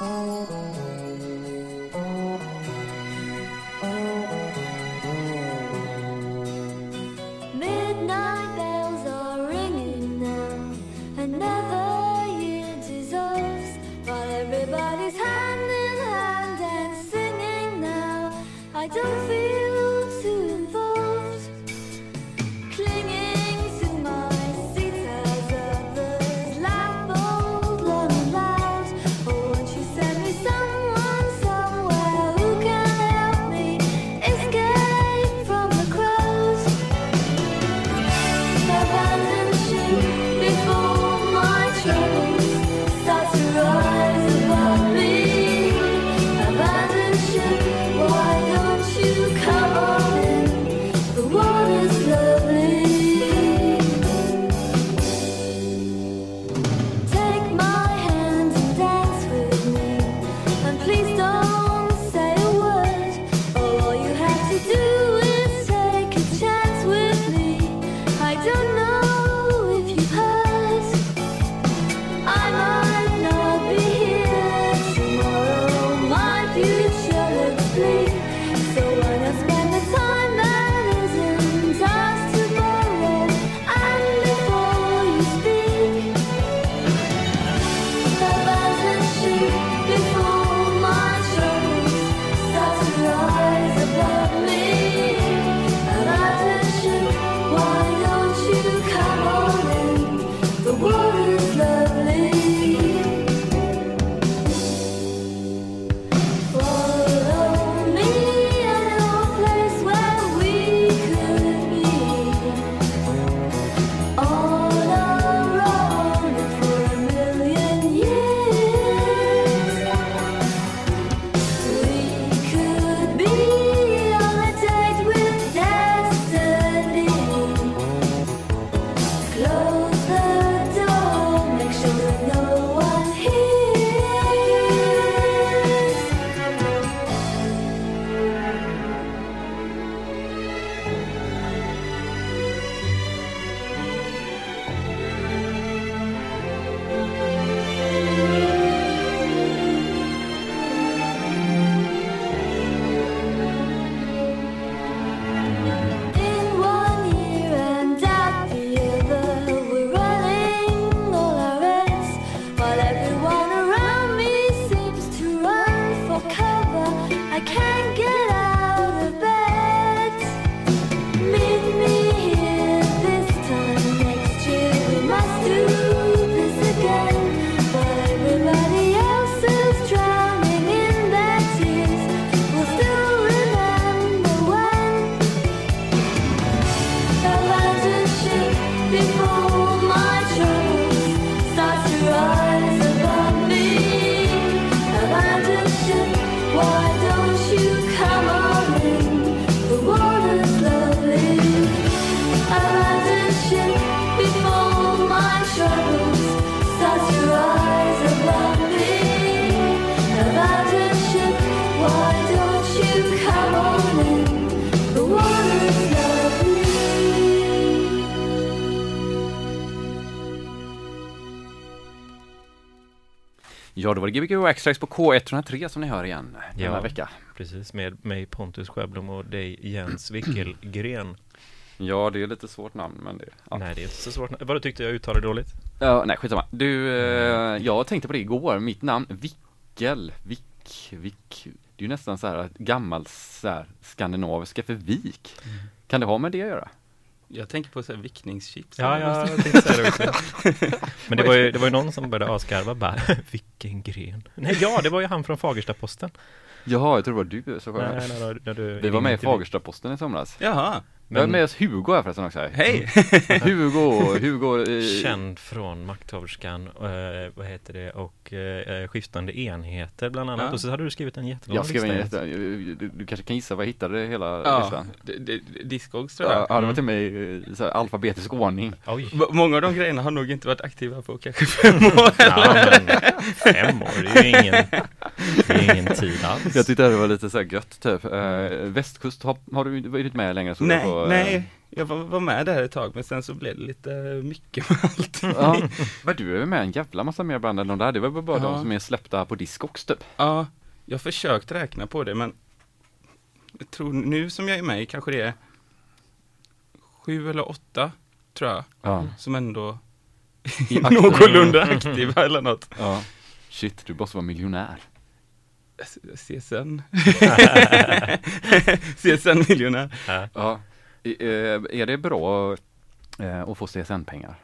Música Ja, då var det Gbg Waxtrax på K103 som ni hör igen denna Ja. vecka. Precis, med mig Pontus Sjöblom och dig Jens Wickelgren. Ja, det är lite svårt namn, men det... Ja, Nej, det är inte så svårt. Vadå tyckte jag uttalade dåligt? ja nej, skitsamma. Du, eh, jag tänkte på det igår, mitt namn, Vickel, Vick, Vick. Det är ju nästan så här gammalt så här skandinaviska för vik. Kan det ha med det att göra? Jag tänker på så här vickningschips. Ja, jag tänkte säga det också. Men det var ju, det var ju någon som började asgarva bara, vilken gren. Nej, ja, det var ju han från Fagersta-Posten. Jaha, jag tror det var du som Nej, sjöng. när, du- när du Vi var med i Fagersta-Posten i somras. Jaha, Jag är med oss Hugo här förresten också. Här. hej! Hugo, Hugo. Eh, Känd från Makthaverskan, eh, vad heter det, och eh, skiftande enheter bland annat. Ja. Och så hade du skrivit en jättelång jag skrev in lista. detta. Du, du kanske kan gissa vad jag hittade hela Ja, listan? Discogs tror jag. Ja, det var till mig i så här, alfabetisk ordning. Oj. Många av de grejerna har nog inte varit aktiva på kanske fem år. Ja, men fem år, det är ju ingen, det är ingen tid alls. Jag tyckte det var lite så här gött typ. Eh, västkust, har, har du varit med längre? Så Nej, på, eh, nej. jag var, var med där ett tag men sen så blev det lite mycket med allt. Ja. Men du är med en jävla massa mer band än de där. Det var bara Ja. de som är släppta på Discogs typ. Ja, jag har försökt räkna på det men jag tror nu som jag är med i kanske det är sju eller åtta tror jag Ja. som ändå är aktiv- någorlunda aktiva eller något. ja. Shit, du måste vara miljonär. CSN. CSN-miljonär. Ja. Ja. Eh, Är det bra eh, att få CSN-pengar?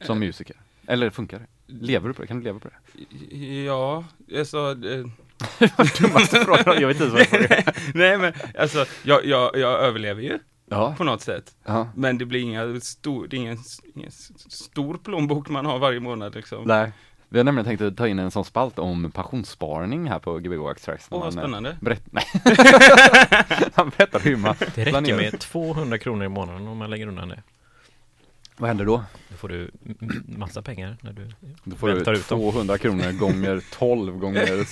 Som Eh. musiker? Eller funkar det? Lever du på det? Kan du leva på det? Ja, alltså, eh, Dummaste frågan, jag vet inte vad jag frågar. nej men alltså, jag, jag, jag överlever ju Ja. på något sätt. ja. Men det blir inga stor, det är ingen, ingen stor plånbok man har varje månad liksom. Nej. Vi har nämligen tänkt att ta in en sån spalt om pensionssparning här på Gbg Extracts. Åh, vad spännande. Berätt, nej. Han berättar hur man Det räcker planerar. med 200 kronor i månaden om man lägger undan det. Vad händer då? Då får du massa pengar när du Då får du ut dem. 200 kronor gånger 12 gånger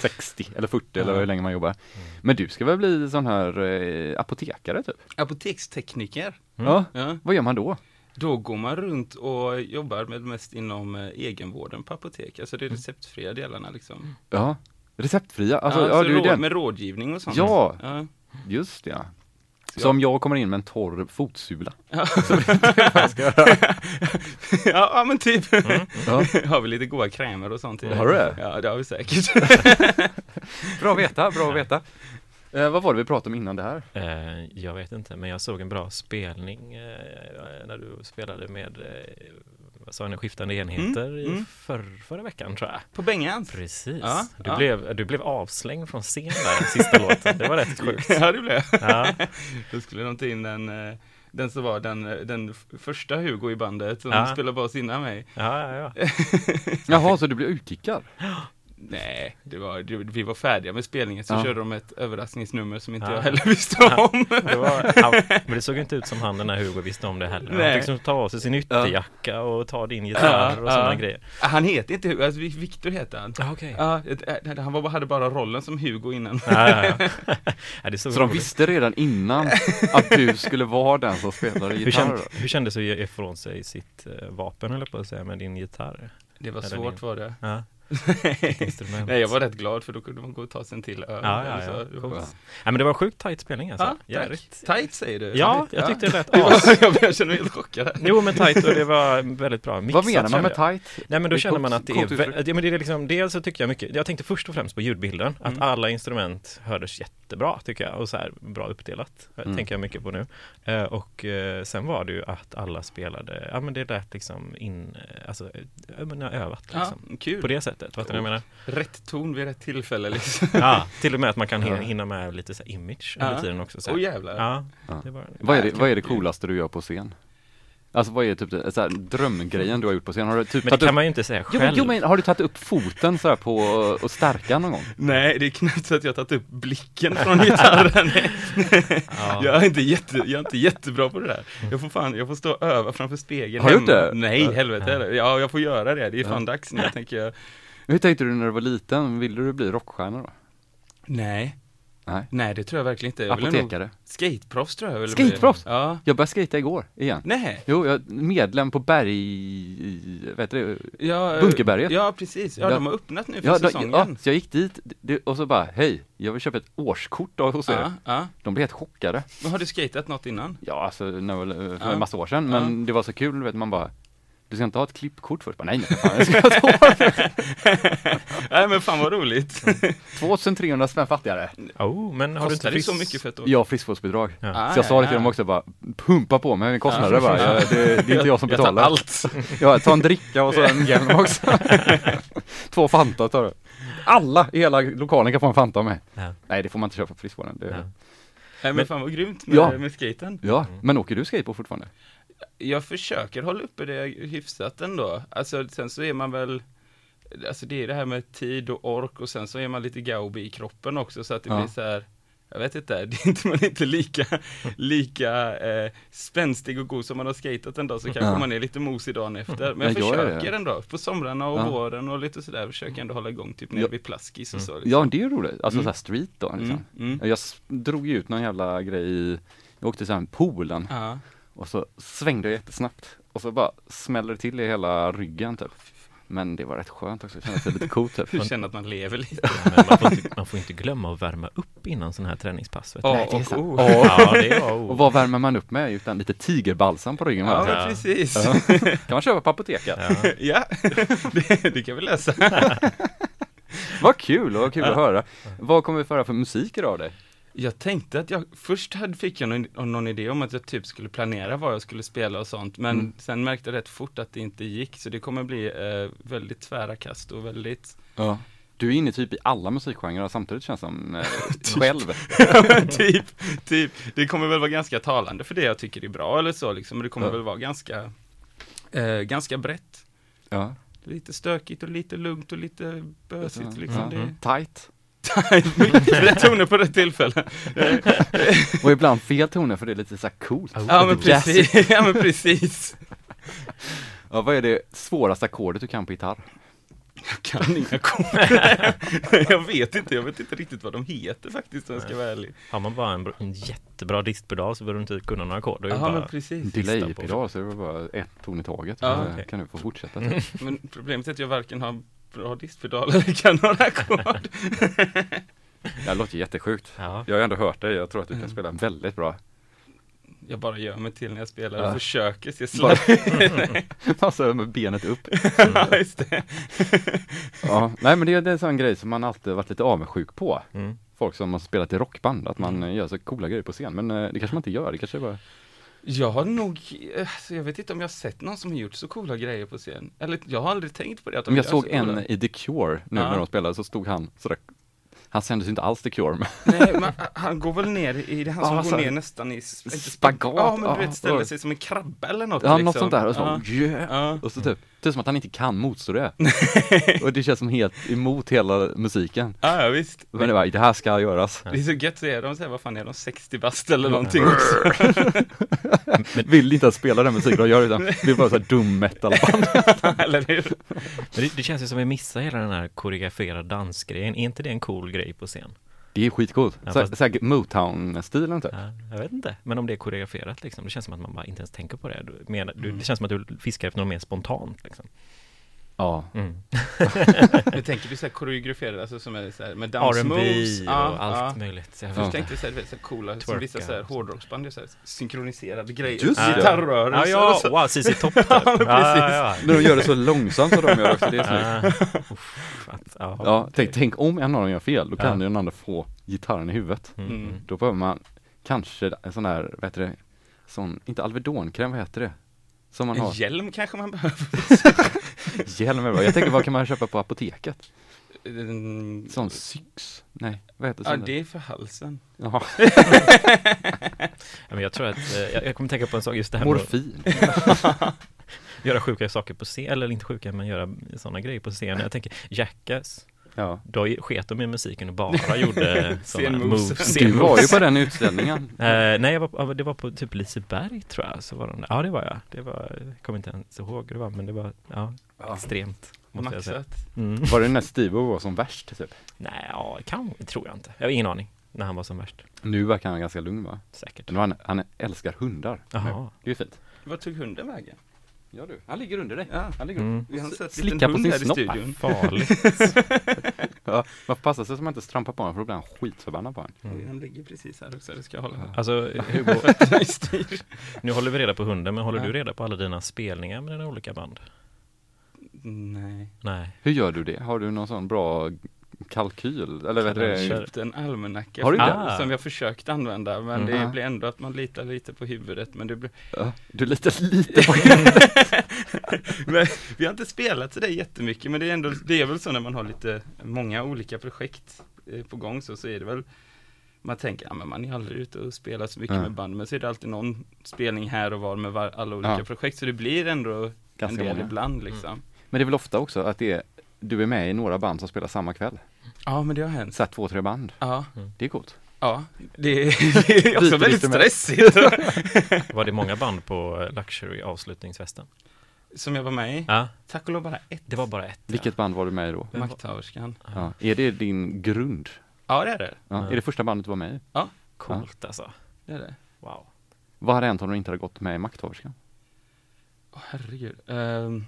60 eller 40 eller Ja. hur länge man jobbar. Men du ska väl bli sån här eh, apotekare typ? Apotekstekniker, Mm. Ja. ja. Vad gör man då? Då går man runt och jobbar med mest inom eh, egenvården på apotek, alltså det är receptfria delarna liksom. Ja. Receptfria? Alltså, ja, ja, så du är råd. Med rådgivning och sånt. Ja. Ja. Just ja. Så om jag kommer in med en torr fotsula. Ja. ja, ja, men typ. Ja. har vi lite goda krämer och sånt i Har du det? Ja, det har vi säkert. Bra att veta, bra att veta. Eh, vad var det vi pratade om innan det här? Eh, jag vet inte, men jag såg en bra spelning eh, när du spelade med eh, vad sa jag, skiftande enheter Mm, i mm. För, förra veckan tror jag. På Bengan. Precis. Ja, du, ja. Blev, du blev avslängd från scen där, sista låten. Det var rätt sjukt. Ja, det blev Ja, Då skulle de ta in den, eh, den som var den, den första Hugo i bandet som Ja. spelade bas innan mig. ja, ja. ja. Jaha, så du blev utkickad? Nej, det var, det, vi var färdiga med spelningen så Ja. körde de ett överraskningsnummer som inte Ja. jag heller visste om. Det var, han, men det såg inte ut som han den här Hugo visste om det heller. Han Nej. fick liksom ta av sig sin ytterjacka och ta din gitarr Ja, och sådana ja. grejer. Han heter inte Hugo, alltså Viktor heter han. Ah, okej. Ja, han var, hade bara rollen som Hugo innan. Ja, ja, ja. ja, såg Så de visste redan innan att du skulle vara den som spelade hur, gitarr? känd, hur kändes det att ge ifrån sig sitt eh, vapen, eller på att säga, med din gitarr? Det var Eller svårt din- var det. Nej, jag var rätt glad för då kunde man gå och ta sig en till öl. Ja, ja, Så- ja. Coolt. Ja, men det var sjukt tajt spelning alltså. Ja. Tight säger du. Ja, jag tyckte det lät as. jag, känner mig helt chockad. här. Jo men tight och det var väldigt bra mixat Vad menar man med tight? Nej men då känner man att det är, ja, men det är liksom, dels så tycker jag mycket, jag tänkte först och främst på ljudbilden, att Mm. alla instrument hördes jättebra tycker jag och så här bra uppdelat, Det Mm. tänker jag mycket på nu. Eh, och eh, sen var det ju att alla spelade, ja men det lät liksom in, eh, alltså, eh, övat liksom. kul. På det sättet, fattar ni vad jag menar? Rätt ton vid rätt tillfälle liksom. Ja, till och med att man kan hinna- med lite så här image under tiden också. Så Åh här. jävlar. Ja, Ja. det var Vad är, det, vad är det coolaste du gör på scen? Alltså vad är typ det, så här, drömgrejen du har gjort på scen? Har du typ Men det tagit kan upp, man ju inte säga jo, själv. men, jo, men har du tagit upp foten så här på och stärka någon gång? Nej, det är knappt så att jag har tagit upp blicken från gitarren. Ja. Jag är inte, jätte, jag är inte jättebra på det där. Jag får fan, jag får stå och öva framför spegeln. Har du gjort det? Nej, helvete Ja. jag får göra det. Det är fan Ja. dags nu. Jag tänker, jag, Hur tänkte du när du var liten? Ville du bli rockstjärna då? nej. Nej. Nej, det tror jag verkligen inte. Jag ville nog, Apotekare? skateproffs tror jag bli. Skateproffs? Ja. Jag började skata igår igen. Nej. Jo, jag är medlem på berg, vad heter det? Ja, Bunkerberget? Ja, precis. Ja, de har öppnat nu för Ja, säsongen. ja, så jag gick dit och så bara, hej, jag vill köpa ett årskort av hos er. ja, ja. De blev helt chockade. Men har du skatat något innan? Ja, alltså när, för en massa år sedan, men det var så kul, vet, man bara du ska inte ha ett klippkort först? Bara, nej, nej, fan, jag ska ta Nej, men fan vad roligt. 2300 spänn fattigare. Oh, men har du inte frisk... så mycket för ett år? Jag har friskvårdsbidrag. Ja. Ah, så jag sa det till ja, dem ja. också, bara pumpa på mig kostnader bara. Jag, det, det är inte jag som Jag tar betalar. allt. Ja, ta en dricka och så en hjälm också. Två Fanta tar du. Alla i hela lokalen kan få en Fanta av mig. Ja. Nej, det får man inte köpa på friskvården. Det, Ja. ja. Nej, men Men- fan vad grymt med, Ja. med skaten. men åker du skateboard fortfarande? Jag försöker hålla uppe det hyfsat ändå. Alltså sen så är man väl Alltså det är det här med tid och ork och sen så är man lite gaubi i kroppen också så att det Ja. blir så här Jag vet inte, det är inte, man är inte lika, lika eh, spänstig och god som man har skatat en dag så kanske Ja. man är lite mosig dagen efter. Men jag Ja, jag försöker ändå, på somrarna och Ja. våren och lite sådär, försöker ändå hålla igång typ nere vid Plaskis och Mm. så. Liksom. Ja, det är ju roligt. Alltså Mm. såhär street då liksom. Mm, mm. Jag drog ju ut någon jävla grej i, Jag åkte till poolen Ja. Och så svängde jag jättesnabbt och så bara smällde det till i hela ryggen typ. Men det var rätt skönt också, det kändes lite coolt typ. Du känner att man lever lite. Men man, får inte, man får inte glömma att värma upp innan sådana här träningspass. Vet är och oh. ja, det är A och vad värmer man upp med? Utan lite tigerbalsam på ryggen Ja, Ja. precis. Ja. kan man köpa på apoteket. Ja. Ja, det, det kan vi läsa. Vad kul, vad kul att höra. Vad kommer vi föra för musik idag av dig? Jag tänkte att jag, först hade, fick jag någon, någon idé om att jag typ skulle planera vad jag skulle spela och sånt, men Mm. sen märkte jag rätt fort att det inte gick, så det kommer bli eh, väldigt tvära kast och väldigt, Ja. Du är inne typ i alla musikgenrer samtidigt känns som eh, Typ. själv. typ, typ, det kommer väl vara ganska talande för det jag tycker är bra eller så liksom, men det kommer Ja. väl vara ganska, eh, ganska brett. Ja. Lite stökigt och lite lugnt och lite bösigt liksom. Ja. Det Tight. Rätt toner på rätt tillfälle. Och ibland fel toner för det är lite så coolt. Ja men precis, ja men precis. Ja, vad är det svåraste ackordet du kan på gitarr? Jag kan inga ackord. jag vet inte, jag vet inte riktigt vad de heter faktiskt om jag ska vara ärlig. Har man bara en, en jättebra distpedal så behöver du inte kunna några ackord. Är det Ja men precis. Delay-pedal, så det var bara ett ton i taget. Ja, okej. kan du få fortsätta. Men problemet är att jag varken har bra eller kan några ackord. Det låter jättesjukt. Ja. Jag har ändå hört dig, jag tror att du kan spela väldigt bra. Jag bara gör mig till när jag spelar och Ja. försöker se slö. Alltså med benet upp. ja, just det. Ja, nej men det, det är en sån grej som man alltid varit lite avundsjuk på. Mm. Folk som har spelat i rockband, att man eh, gör så coola grejer på scen. Men eh, det kanske man inte gör, det kanske bara Jag har nog, eh, jag vet inte om jag har sett någon som har gjort så coola grejer på scen. Eller jag har aldrig tänkt på det. Att de jag såg så coola. en i The Cure nu Ja. när de spelade, så stod han sådär Han kändes inte alls The Cure men Nej, men han går väl ner i, det han som Ja, går ner nästan i Spagat, Ja, men du vet, ställer sig som en krabba eller något. Ja, liksom. något sånt där och så Ja. yeah. Ja. Och så typ, det är som att han inte kan motstå det Och det känns som helt emot hela musiken Ja, ja, visst. Men det var, det här ska göras Det är så gett, så är de så här, vad fan är de, 60 bast eller någonting också? Vill inte att spela den musiken de gör utan vill bara såhär dum metalband eller hur? Men det, det känns ju som vi missar hela den här koreograferade dansgrejen. Är inte det en cool grej på scen? Det är skitcoolt, Ja, fast- så här Motown-stilen typ Ja, jag vet inte, men om det är koreograferat liksom, det känns som att man bara inte ens tänker på det. Du, menar, du, det känns som att du fiskar efter något mer spontant liksom. Ja, Mm. Jag tänker du så här koreograferade, alltså som är så här med R&B dansmoves. och Ja, allt ja. möjligt. Så jag förstår. tänkte så här, du vet, så här coola, som Twerka. vissa så här hårdrocksband gör så här synkroniserade grejer. Just det. Gitarrrörelser Ja, och ja, så. wow, ZZ Top typ. Ja, men precis. ja, när de gör det så långsamt som de gör också, det är snyggt ja. Tänk, tänk om en av dem gör fel, då kan Ja. den andra få gitarren i huvudet Mm. Mm. Då behöver man kanske en sån här, vad heter det, sån, inte Alvedonkräm, vad heter det? Som man En har, hjälm kanske man behöver. hjälm är bra. Jag tänker vad kan man köpa på apoteket? Mm, Sån Syx? Nej, vad heter Ja, sån? det är för halsen. Jaha, Ja, men jag tror att, eh, jag, jag kommer tänka på en sak, just det här morfin. göra sjuka saker på scen, eller inte sjuka, men göra sådana grejer på scen. Jag tänker, Jackass, Ja. då sket de i musiken och bara gjorde sådana moves. Du var ju på den utställningen. Eh, nej, jag var, det var på typ Liseberg tror jag, så var de där. Ja, det var jag. Det var, jag kommer inte ens ihåg hur det var, men det var, ja, Ja. extremt. Måste jag säga. Maxat. Mm. Var det när Steve var som värst typ? Nej, ja, kan, tror jag inte. Jag har ingen aning när han var som värst. Nu verkar han ganska lugn va? Säkert. Men han, han älskar hundar. Jaha. Det är ju fint. Vad tog hunden vägen? Ja du, han ligger under dig. Ja. Han ligger Mm. Vi har sett Slicka på sin snopp. studion. Farligt. Ja, man får passa sig så man inte strampar på honom för då blir han skitförbannad på honom. Mm. Han ligger precis här också, det ska jag hålla. Alltså, Hugo, nu håller vi reda på hunden, men håller Ja. du reda på alla dina spelningar med dina olika band? Nej. Nej. Hur gör du det? Har du någon sån bra kalkyl? Eller vad Kanske. det? köpt en almanacka Har du det? som- jag försökt använda men det Mhm. blir ändå att man litar lite på huvudet men det blir Ja, du litar lite på men, Vi har inte spelat sådär jättemycket men det är ändå Det är väl så när man har lite Många olika projekt eh, På gång så, så är det väl Man tänker, ja men man är aldrig ute och spelar så mycket Ja. med band Men så är det alltid någon spelning här och var med var, alla olika Ja. projekt Så det blir ändå Ganska en del många. ibland liksom Men det är väl ofta också att det är, du är med i några band som spelar samma kväll. Ja men det har hänt Så två, tre band. Ja, Det är coolt. ja Det är, det är också väldigt instrument. Var stressigt det många band på Luxury avslutningsfesten? Som jag var med i Ja, Tack och lov bara ett det var bara ett. Vilket band var du med i då? Makthaverskan Ja. Är det din grund? Ja det är det, Ja. Ja. Är det första bandet du var med i? Coolt alltså. det är det Wow. Vad hade hänt om du inte hade gått med i Makthaverskan? Åh, herregud. Ehm,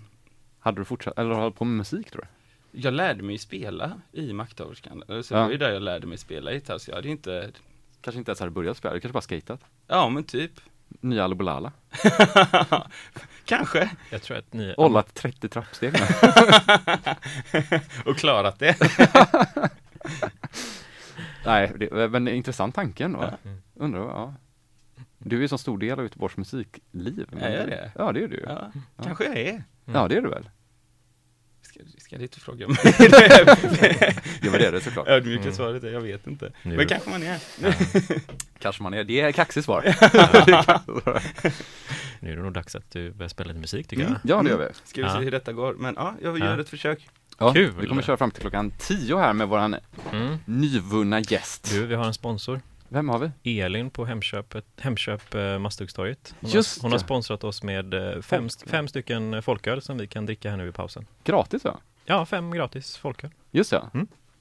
Hade du fortsatt, eller hållit på med musik tror du? jag lärde mig spela i Makthaverskan. Så Ja. det var ju där jag lärde mig spela gitarr, så jag hade inte, Kanske inte ens hade börjat spela, du kanske bara skatat? ja men typ. Nya Alobolala? Kanske. Jag tror att ni... Ollat 30 trappsteg. Och klarat det. Nej, det, men intressant tanke ändå. Ja. Undrar, ja. Du är ju så stor del av Göteborgs musikliv. men- Är jag det? Ja, det är du ju. Ja, kanske jag är. Ja, det är du väl? Ska, dit och fråga mig? Det var det det såklart. Ödmjuka Mm. svaret är, jag vet inte. Nu- Men kanske man är. Kanske man är. Det är kaxigt svar. Nu är det nog dags att du börjar spela lite musik tycker Mm. jag. Ja, det gör vi. Ska vi Ja. se hur detta går. Men ja, jag gör Ja. ett försök. Ja, Kul. Vi kommer köra fram till klockan 10 här med våran Mm. nyvunna gäst. Du, vi har en sponsor. Vem har vi? Elin på Hemköpet, Hemköp eh, Masthuggstorget. Hon, Just har, hon har sponsrat oss med eh, fem, fem stycken folköl som vi kan dricka här nu i pausen. Gratis va? Ja, fem gratis folköl. Just det.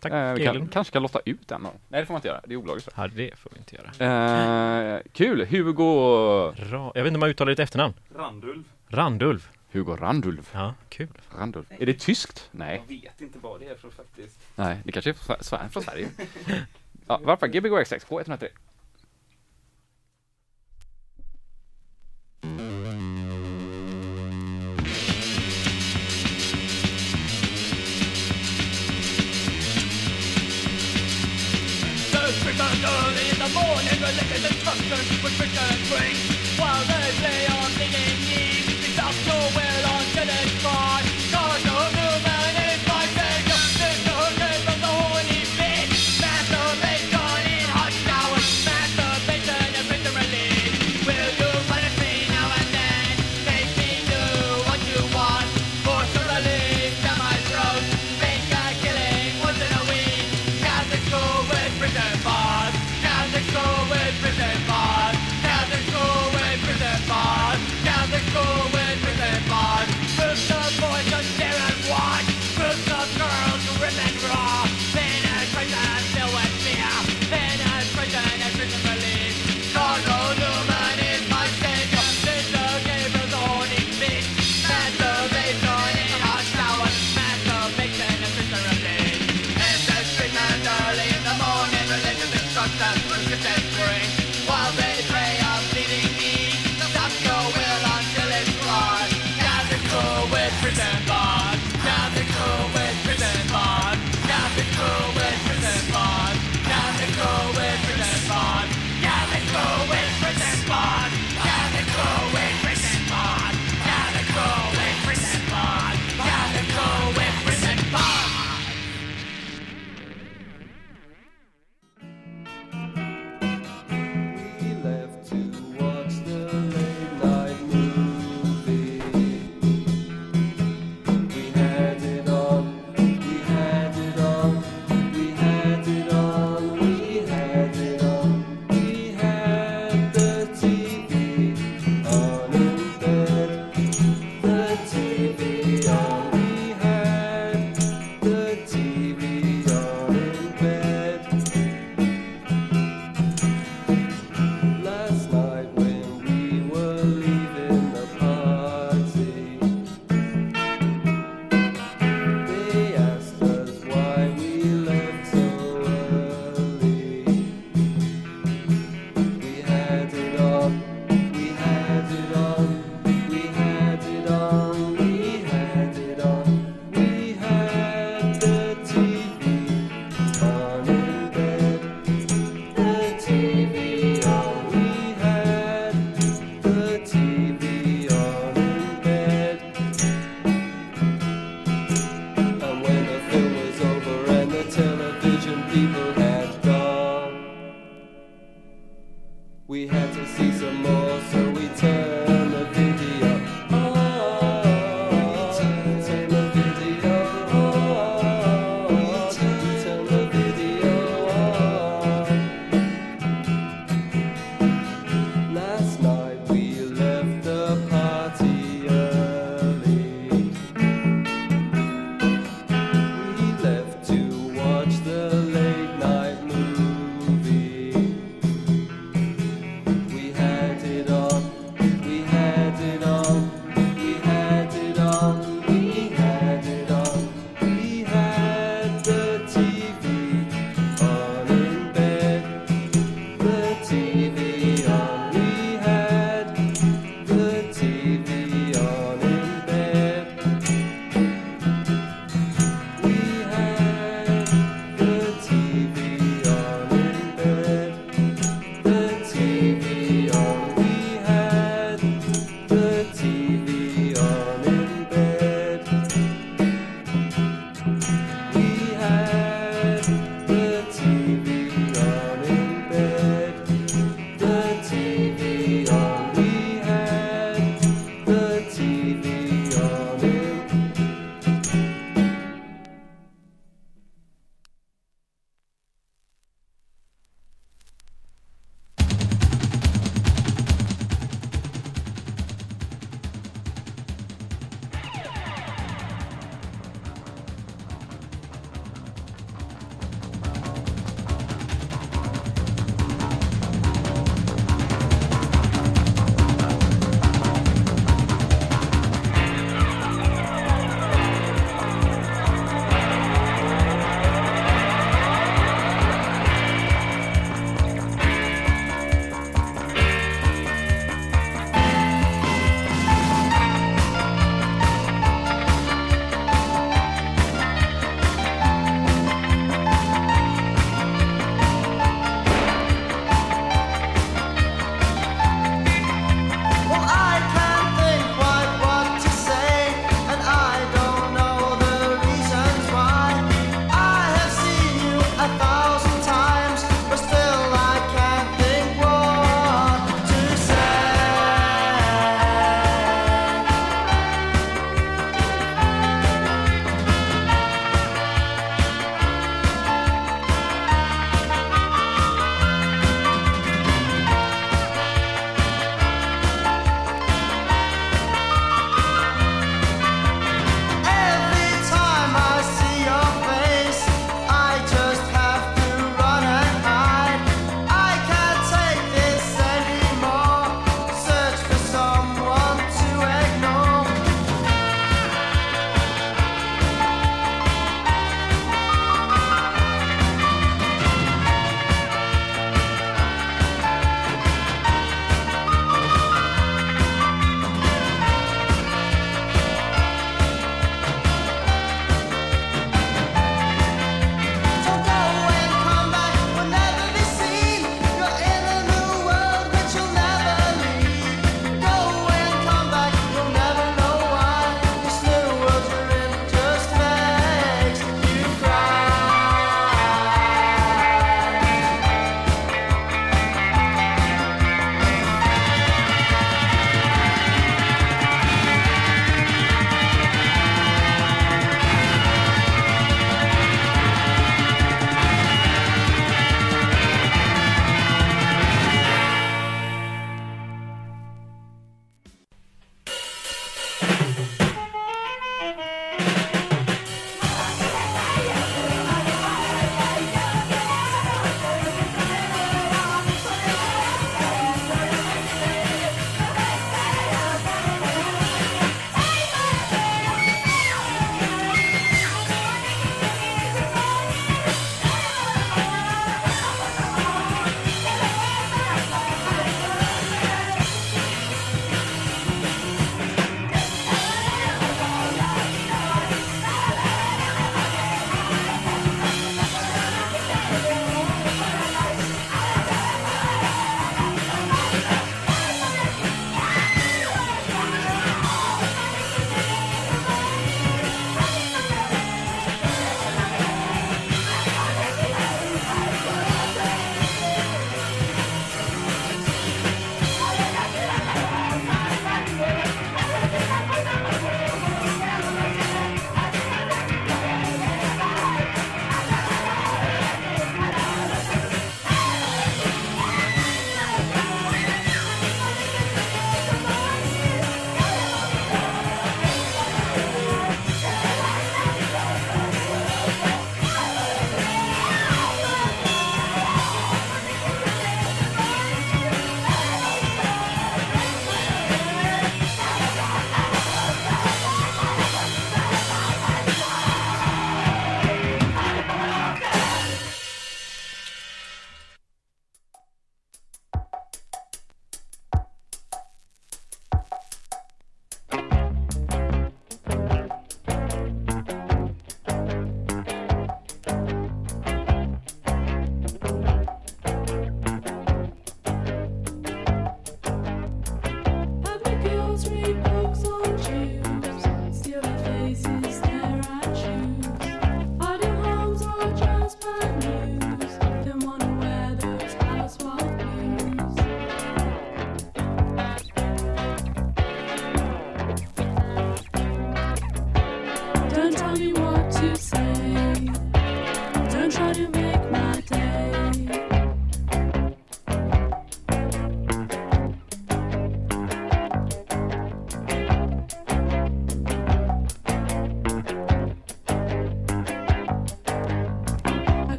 Tack Eh, vi kan, kanske kan lotta ut en då. Nej, det får man inte göra. Det är olagligt. Ja, det får vi inte göra. Eh, kul! Hugo... Ra, jag vet inte om jag uttalar ditt efternamn. Randulf. Randulf. Hugo Randulf. Ja, kul. Randulf. Är det tyskt? Nej. Jag vet inte vad det är för faktiskt. Nej, det kanske är från, Sver- från Sverige. ja, varför? Gbg X6 K103. early in the morning, the truckers with Richard and drink. While they play on the singing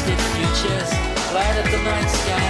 wasted futures light up the night sky.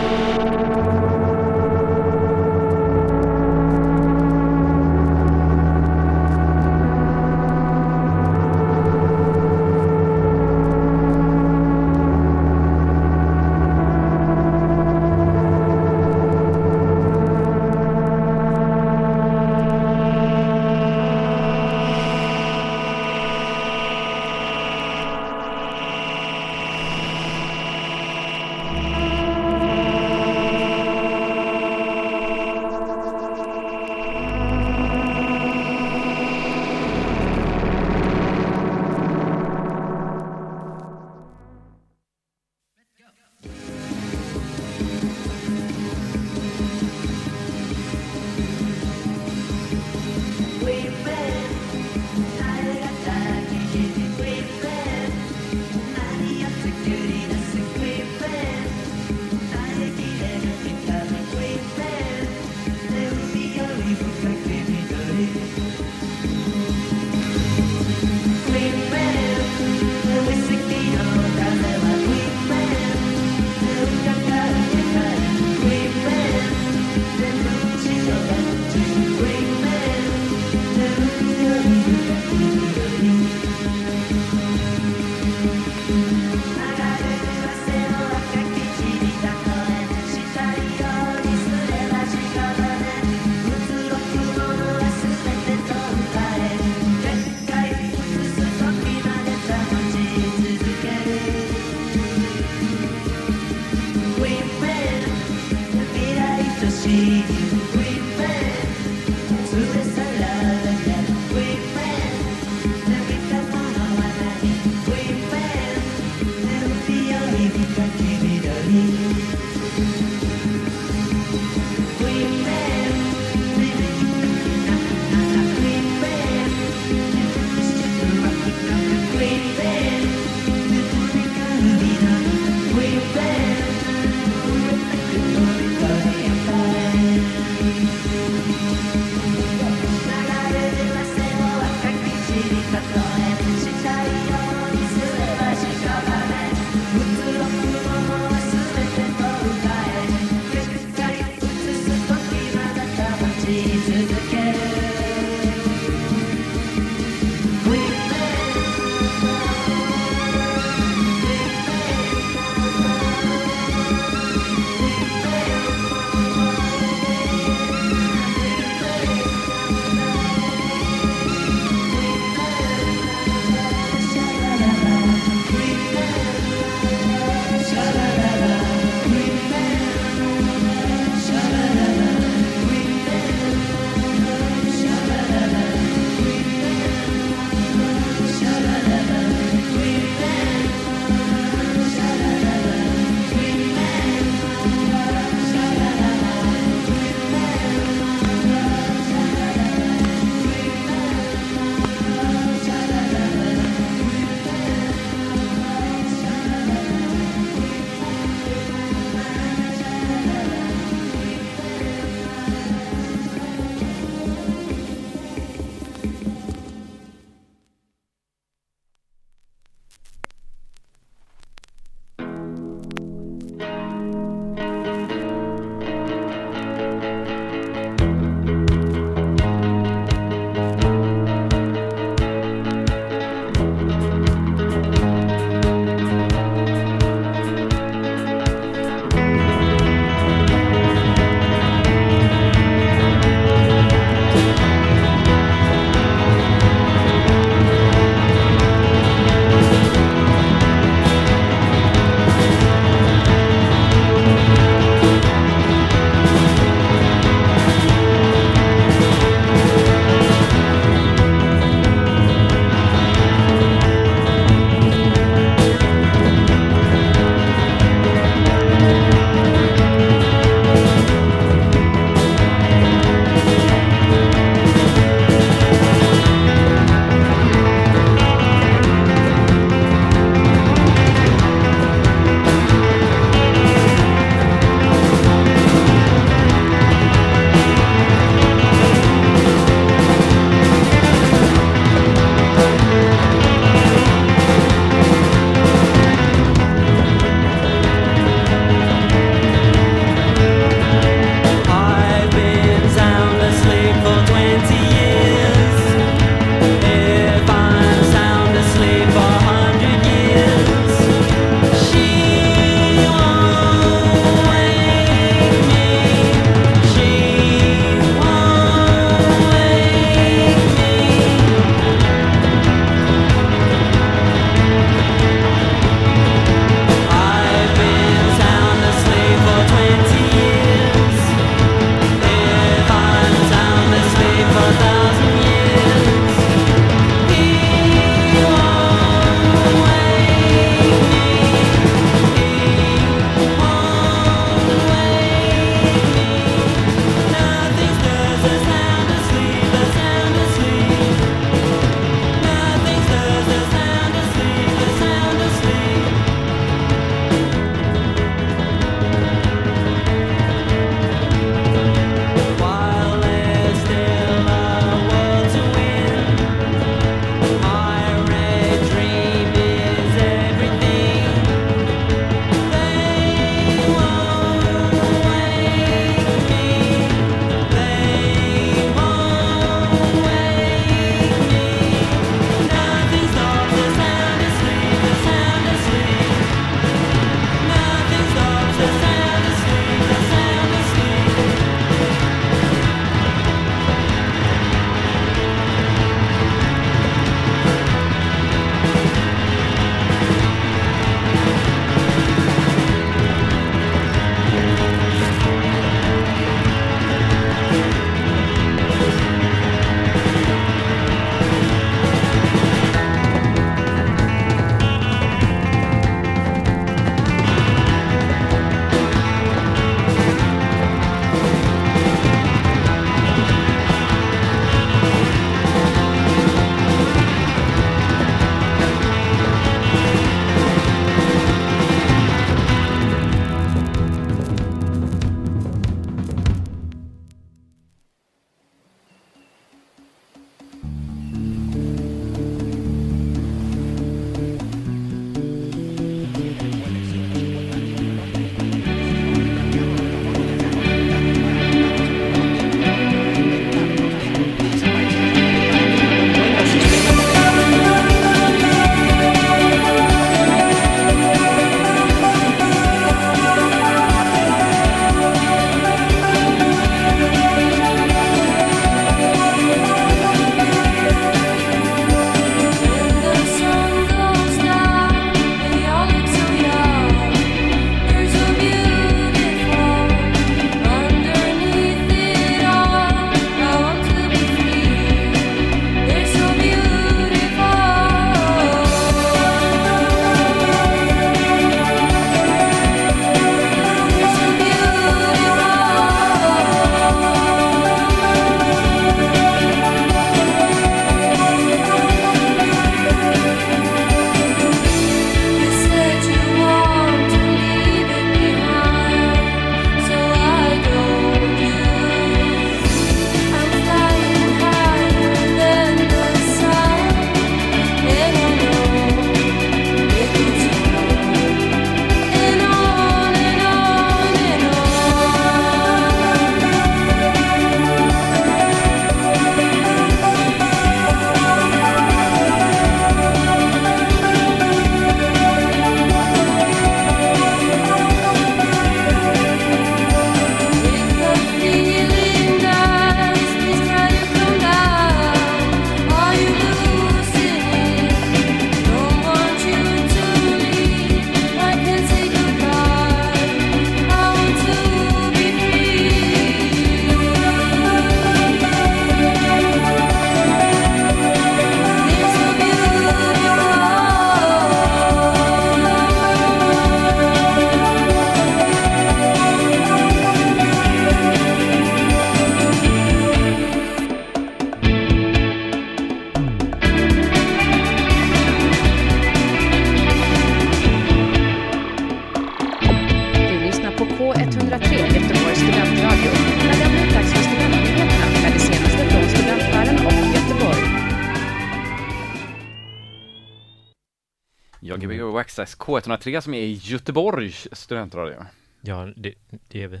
KXS K103 som är i Göteborgs studentradio. Ja, det, det är vi.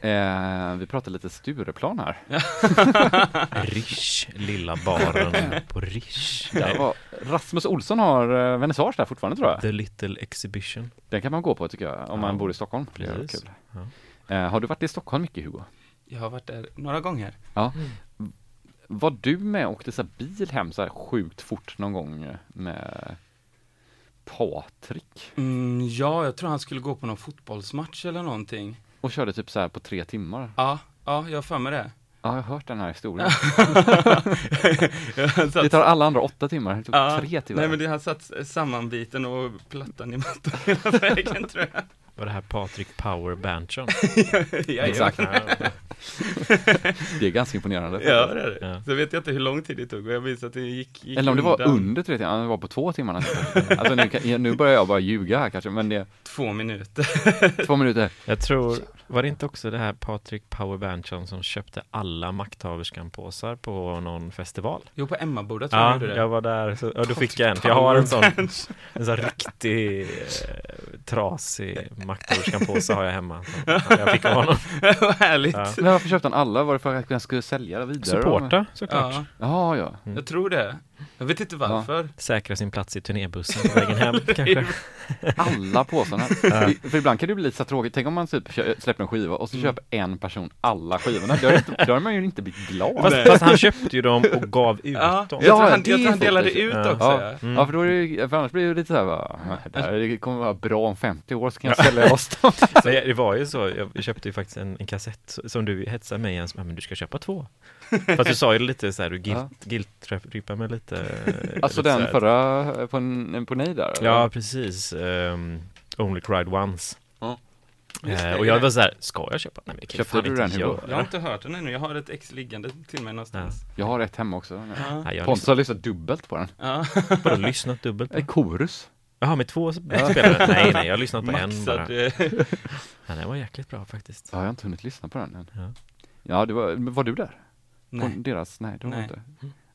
Eh, vi pratar lite Stureplan här. Rish, lilla baren på Rish. Var, Rasmus Olsson har eh, vernissage där fortfarande tror jag. The Little Exhibition. Den kan man gå på tycker jag, om man Ja, bor i Stockholm. Precis. kul. Ja. Eh, har du varit i Stockholm mycket Hugo? Jag har varit där några gånger. Ja. Var du med och åkte så här bil hem så här sjukt fort någon gång med Patrik? Mm, ja, jag tror han skulle gå på någon fotbollsmatch eller någonting. Och körde typ så här på tre timmar? Ja, ja, jag har för mig det. Ja, jag har hört den här historien. Det tar alla andra åtta timmar, det tog Ja, tre timmar. Nej men det har satt sammanbiten och plattan i mattan hela vägen tror jag. Var det här Patrik Power Berntsson? ja, Exakt. Det är ganska imponerande. Ja, det är det. Ja. Så vet jag inte hur lång tid det tog och jag minns att det gick, gick Eller om det var undan under tre timmar, det var på två timmar nästan. Alltså nu, nu börjar jag bara ljuga här kanske, men det är två minuter. två minuter. Jag tror, var det inte också det här Patrik Power Berntsson som köpte alla makthaverskan-påsar på någon festival? Jo, på Emmaboda tror jag Ja, det. jag var där, så, ja, då fick jag en, för jag har en sån, en sån riktig eh, trasig makthaverskan-påse har jag hemma. Jag fick av honom. Vad härligt. Ja. Men varför köpte han alla? Var det för att han skulle sälja vidare? Supporta såklart. Ja, Ja, ja. jag tror det. Jag vet inte varför. Säkra sin plats i turnébussen på vägen hem kanske. Alla påsarna. För- För ibland kan det bli lite så tråkigt. Tänk om man typ släpper en skiva och så Mm. köper en person alla skivorna. Då har, inte, då har man ju inte blivit glad. Fast, fast han köpte ju dem och gav ut Ja, dem. jag, Ja, tror han, jag tror han delade ut Ja. också. Ja, Ja. Mm. ja för, då är det, ju- för annars blir det lite så här bara, det här det kommer vara bra om 50 år så kan jag sälja loss dem. Det var ju så, jag köpte ju faktiskt en, en kassett som du hetsade mig igen, men du ska köpa två. Fast du sa ju lite så här, du guilt, guilt-trippade mig lite. Alltså lite den här. förra på, en, på nej där? eller? Ja, precis. Um, Only Cried Once. Ja. Det, Eh, och jag ja. var så här, ska jag köpa? Nej men det kan jag Köpte du inte den, Hugo? Jag har inte hört den ännu. Jag har ett ex liggande till mig någonstans. Jag har ett hemma också. Ja. Nej, jag har Pontus har lyssnat dubbelt på den. Ja. bara lyssnat dubbelt på En korus. Jaha, med två spelare? Nej, nej, jag har lyssnat på en bara. Eh, Ja, den var jäkligt bra faktiskt. Ja, jag har inte hunnit lyssna på den än. Ja. Ja, det var, var du där? På Nej. deras? Nej, det var Nej. inte.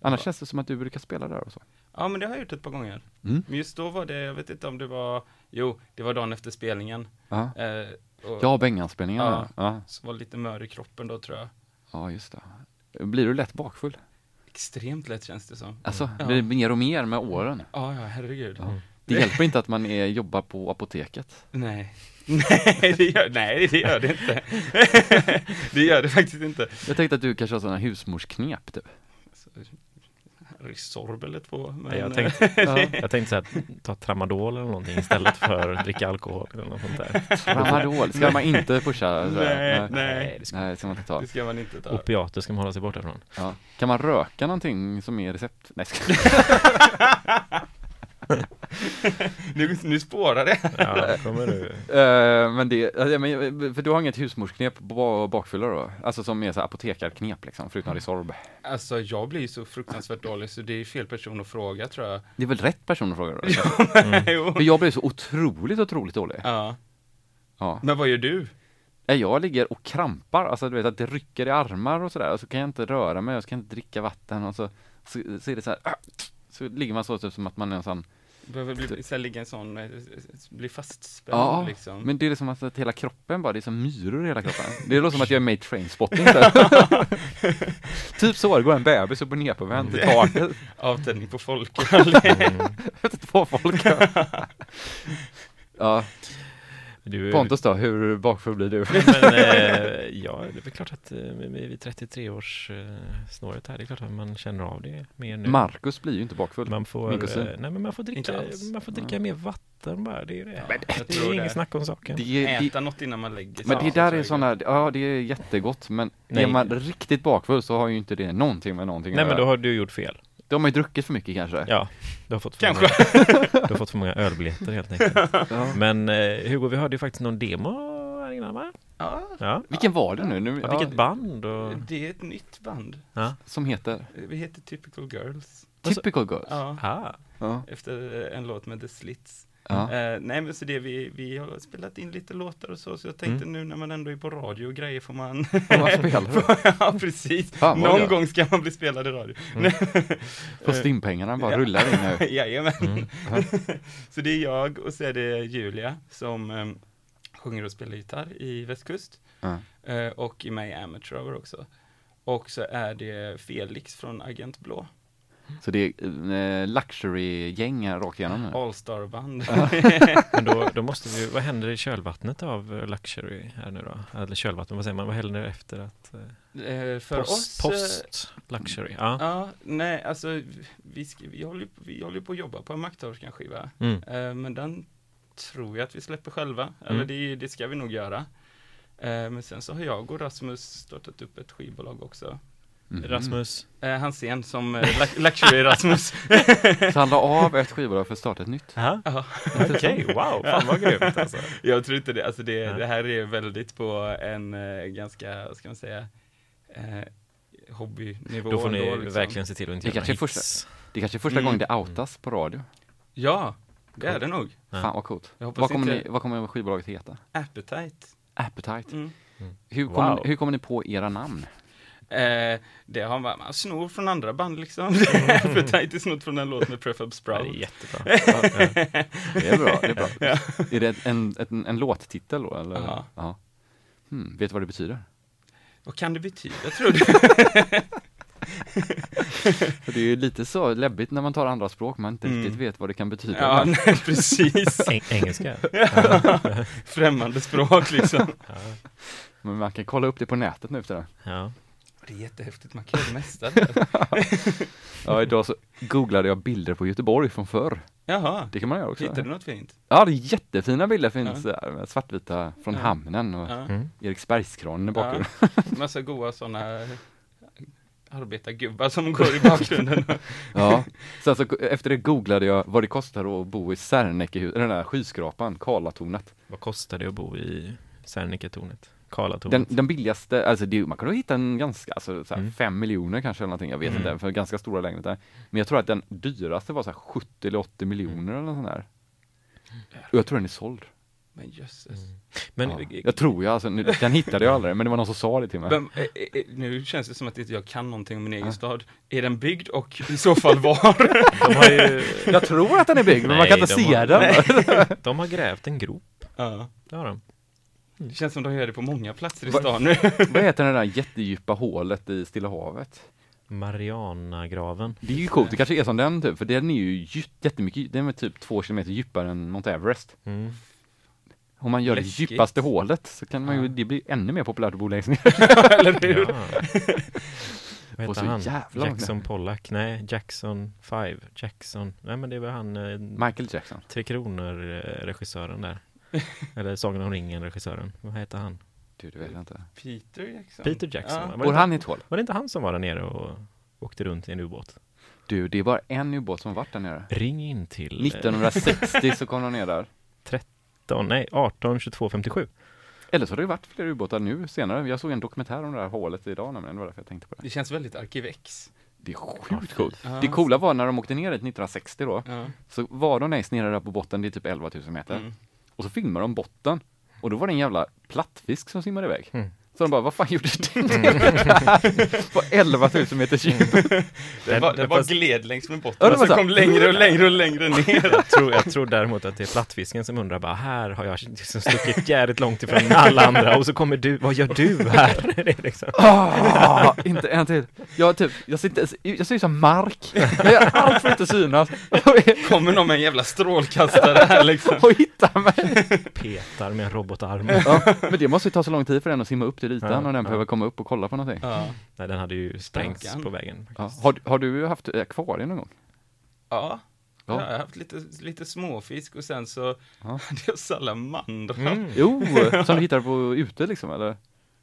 Annars känns det som att du brukar spela där och så. Ja, men det har jag gjort ett par gånger. Mm. Men just då var det, jag vet inte om det var, jo, det var dagen efter spelningen. Ja, Eh, och ja Bengan-spelningen. Ja. Ja. Ja. Så var lite mör i kroppen då tror jag. ja, just det. Blir du lätt bakfull? Extremt lätt känns det som. Alltså, Ja. blir det mer och mer med åren? Ja, ja, herregud. Ja. Det hjälper inte att man är, jobbar på apoteket. Nej. Nej det, gör, nej, det gör det inte. det gör det faktiskt inte. Jag tänkte att du kanske har sådana husmorsknep typ. Så, Resorb eller två. Men, Nej, jag tänkte, Ja. jag tänkte så här, ta tramadol eller någonting istället för att dricka alkohol eller något sånt där. Tramadol ska man inte pusha. Nej, nej. Nej, det ska, Nej, det ska man inte ta. det ska man inte ta. opiater ska man hålla sig borta från. Ja. Kan man röka någonting som är recept? Nej, ska... Nu, nu spårar det. Ja, kommer du. Eh, men det, men, för du har inget husmorsknep på bakfylla då? Alltså som är så apotekarknep liksom, förutom Resorb? Alltså jag blir så fruktansvärt dålig så det är fel person att fråga tror jag. Det är väl rätt person att fråga då? jo. För jag blir så otroligt, otroligt dålig. Ja. Ja. Men vad gör du? Jag ligger och krampar, alltså du vet att det rycker i armar och sådär, och så kan jag inte röra mig, jag ska inte dricka vatten och så, så, så är det så här, så ligger man så typ som att man är en sån, Behöver bli, så här, ligga en sån, eh, bli fastspänd ja, liksom. men det är som att hela kroppen bara, det är som myror i hela kroppen. Det låter som att jag är med i trainspotting så. Typ så, det går en bebis upp och ner på vänd till taket, Avtändning på folk. två folk. Ja, du Pontus då, hur bakfull blir du? Men eh, ja, det är väl klart att eh, vid 33 års eh, snåret här, det är klart att man känner av det mer nu. Marcus blir ju inte bakfull. Man får, eh, nej men man får dricka, man får dricka mer vatten bara, det är det. jag det tror är inget det. snack om saken. Det, det, Äta något innan man lägger sig. men det där är sådana, ja det är jättegott men Nej. är man riktigt bakfull så har ju inte det någonting med någonting Nej men då har du gjort fel. Då har man ju druckit för mycket kanske. Ja, du har fått för Kanske. Många, du har fått för många ölbiljetter helt enkelt. Ja. Men eh, Hugo, vi hörde ju faktiskt någon demo här innan va? Ja, Ja. Vilken var det nu? nu ja vilket band och... det är ett nytt band. Ja. Som heter? Vi heter Typical Girls. Typical Girls? Ja, Ah. Ja. efter en låt med The Slits. Ja. Eh, nej men så det vi, vi har spelat in lite låtar och så, så jag tänkte Mm. nu när man ändå är på radio och grejer får man Får man spela? Ja precis, Fan, någon gött. gång ska man bli spelad i radio. Får stimpengarna bara Ja. rullar in nu. Jajamän. Mm. så det är jag och så är det Julia som eh, sjunger och spelar gitarr i Västkust. Ja. Eh, och i mig Amateur Hour också. Och så är det Felix från Agent Blå. Så det är eh, luxury-gäng rakt igenom nu. Allstarband. Men då, då måste vi, vad händer i kölvattnet av eh, Luxury här nu då? Eller kölvatten, vad säger man, vad händer efter att eh, Eh, för post, oss post Luxury? Ja. Ja, nej, alltså vi, ska, vi, håller, vi håller på att jobba på en Makthaverskan-skiva. Mm. Eh, men den tror jag att vi släpper själva. Mm. Eller det, det ska vi nog göra. Eh, men sen så har jag och Rasmus startat upp ett skivbolag också. Mhm. Rasmus, Eh, Hansén som eh, Lux- Luxury Rasmus. Så han la av ett skivbolag för att starta ett nytt. ja. Okej, wow, fan vad grymt alltså. Jag tror inte det, alltså det, det här är väldigt på en eh, ganska, ska man säga, eh, hobbynivå. Då får ni ändå, liksom. verkligen se till att inte Det göra kanske är hits. Det kanske är första Mm. gången det outas på radio. Ja, det är det nog. Ja. Fan vad coolt. Vad kommer, inte- ni, vad kommer skivbolaget heta? Appetite. Appetite. Mm. Hur, kommer, Wow. hur kommer ni på era namn? Eh, det har man, man snor från andra band liksom. Appetite är snott från en låt med Prefab Ja, Sprout. det är jättebra. Ja. Det är bra. Det är, bra. är det en, en, en låttitel då? Eller? Ja. ja. Hmm, vet du vad det betyder? Vad kan det betyda tror du? För det är ju lite så läbbigt när man tar andra språk, man inte Mm. riktigt vet vad det kan betyda. ja, nej, precis. Eng engelska. Främmande språk liksom. Ja. Men man kan kolla upp det på nätet nu efter det. Ja. Det är jättehäftigt, man kan mesta där. Ja, idag så googlade jag bilder på Göteborg från förr. Jaha, Det kan man göra också. hittade du något fint? Ja, det är jättefina bilder finns där, med svartvita från Ja. hamnen och Ja. Mm. Eriksbergskranen i bakgrunden. Massa goa sådana arbetargubbar som går i bakgrunden. Ja. Sen så efter det googlade jag vad det kostar att bo i Sernekehus, den där skyskrapan, Karlatornet. Vad kostar det att bo i Serniketornet? Den, Karlatornet? den billigaste, alltså det, man kan nog hitta en ganska, alltså så här Mm. fem miljoner kanske eller någonting, jag vet Mm. inte, för ganska stora lägenheter. Men jag tror att den dyraste var så här 70 eller 80 miljoner eller något sånt där. Och jag tror den är såld. Men jösses. Mm. Men ja. Jag tror jag, alltså, nu, den hittade jag aldrig, men det var någon som sa det till mig. Men, eh, eh, nu känns det som att jag kan någonting om min egen Ja. stad. Är den byggd och i så fall var? de har ju Jag tror att den är byggd, men man kan inte de se har- den. de har grävt en grop. ja. Det har de. Det känns som de gör det på många platser i Va- stan nu. Vad heter det där jättedjupa hålet i Stilla havet? Marianagraven. Det är ju coolt, det kanske är som den typ, för den är ju jättemycket, den är typ två kilometer djupare än Mount Everest. Mm. Om man gör Läskigt. det djupaste hålet så kan man ju, det blir ännu mer populärt att bo längst ner. Eller hur? Ja. Vad heter han? Jackson Pollack? Nej, Jackson 5. Jackson. Nej men det var han eh, Michael Jackson. Tre Kronor eh, regissören där. Eller Sagan om ringen regissören. Vad heter han? Du, det vet jag inte. Peter Jackson. Peter Jackson. Ja. Bor han i ett hål? var det inte han som var där nere och åkte runt i en ubåt? Du, det är bara en ubåt som har varit där nere. Ring in till eh, 1960 så kom de ner där. 13, nej 18 22 57. Eller så har det varit fler ubåtar nu senare. Jag såg en dokumentär om det här hålet idag nämligen, det var därför jag tänkte på det. Det känns väldigt Arkivex. Det är sjukt coolt. Ja. Det coola var när de åkte ner dit 1960 då, Ja. så var de längst nere där på botten, det är typ 11 000 meter. Mm. Och så filmade de botten. Och då var det en jävla plattfisk som simmade iväg. Mm. Så de bara, vad fan gjorde du där? På 11 000 meters djup. Det var, det var Fast- gled längs med botten Ja, det och var så så. kom längre och längre och längre ner. Jag tror, jag tror däremot att det är plattfisken som undrar bara här har jag liksom stuckit jävligt långt ifrån alla andra och så kommer du, vad gör du här? Det liksom. Ah, inte en till. Jag, typ, jag, sitter, jag ser ut som mark. Jag gör allt för att inte synas. Kommer någon med en jävla strålkastare här liksom. Och hitta mig. Petar med en robotarm. Ja, men det måste ju ta så lång tid för den att simma upp till ytan Ja, och den ja. behöver komma upp och kolla på någonting. Ja. Nej, den hade ju sprängts på vägen. Ja. Har, har du haft akvarium någon gång? Ja. Ja. Jag har haft lite, lite småfisk och sen så Ja. hade jag salamandrar. Mm. Jo, som du hittar på ute liksom eller?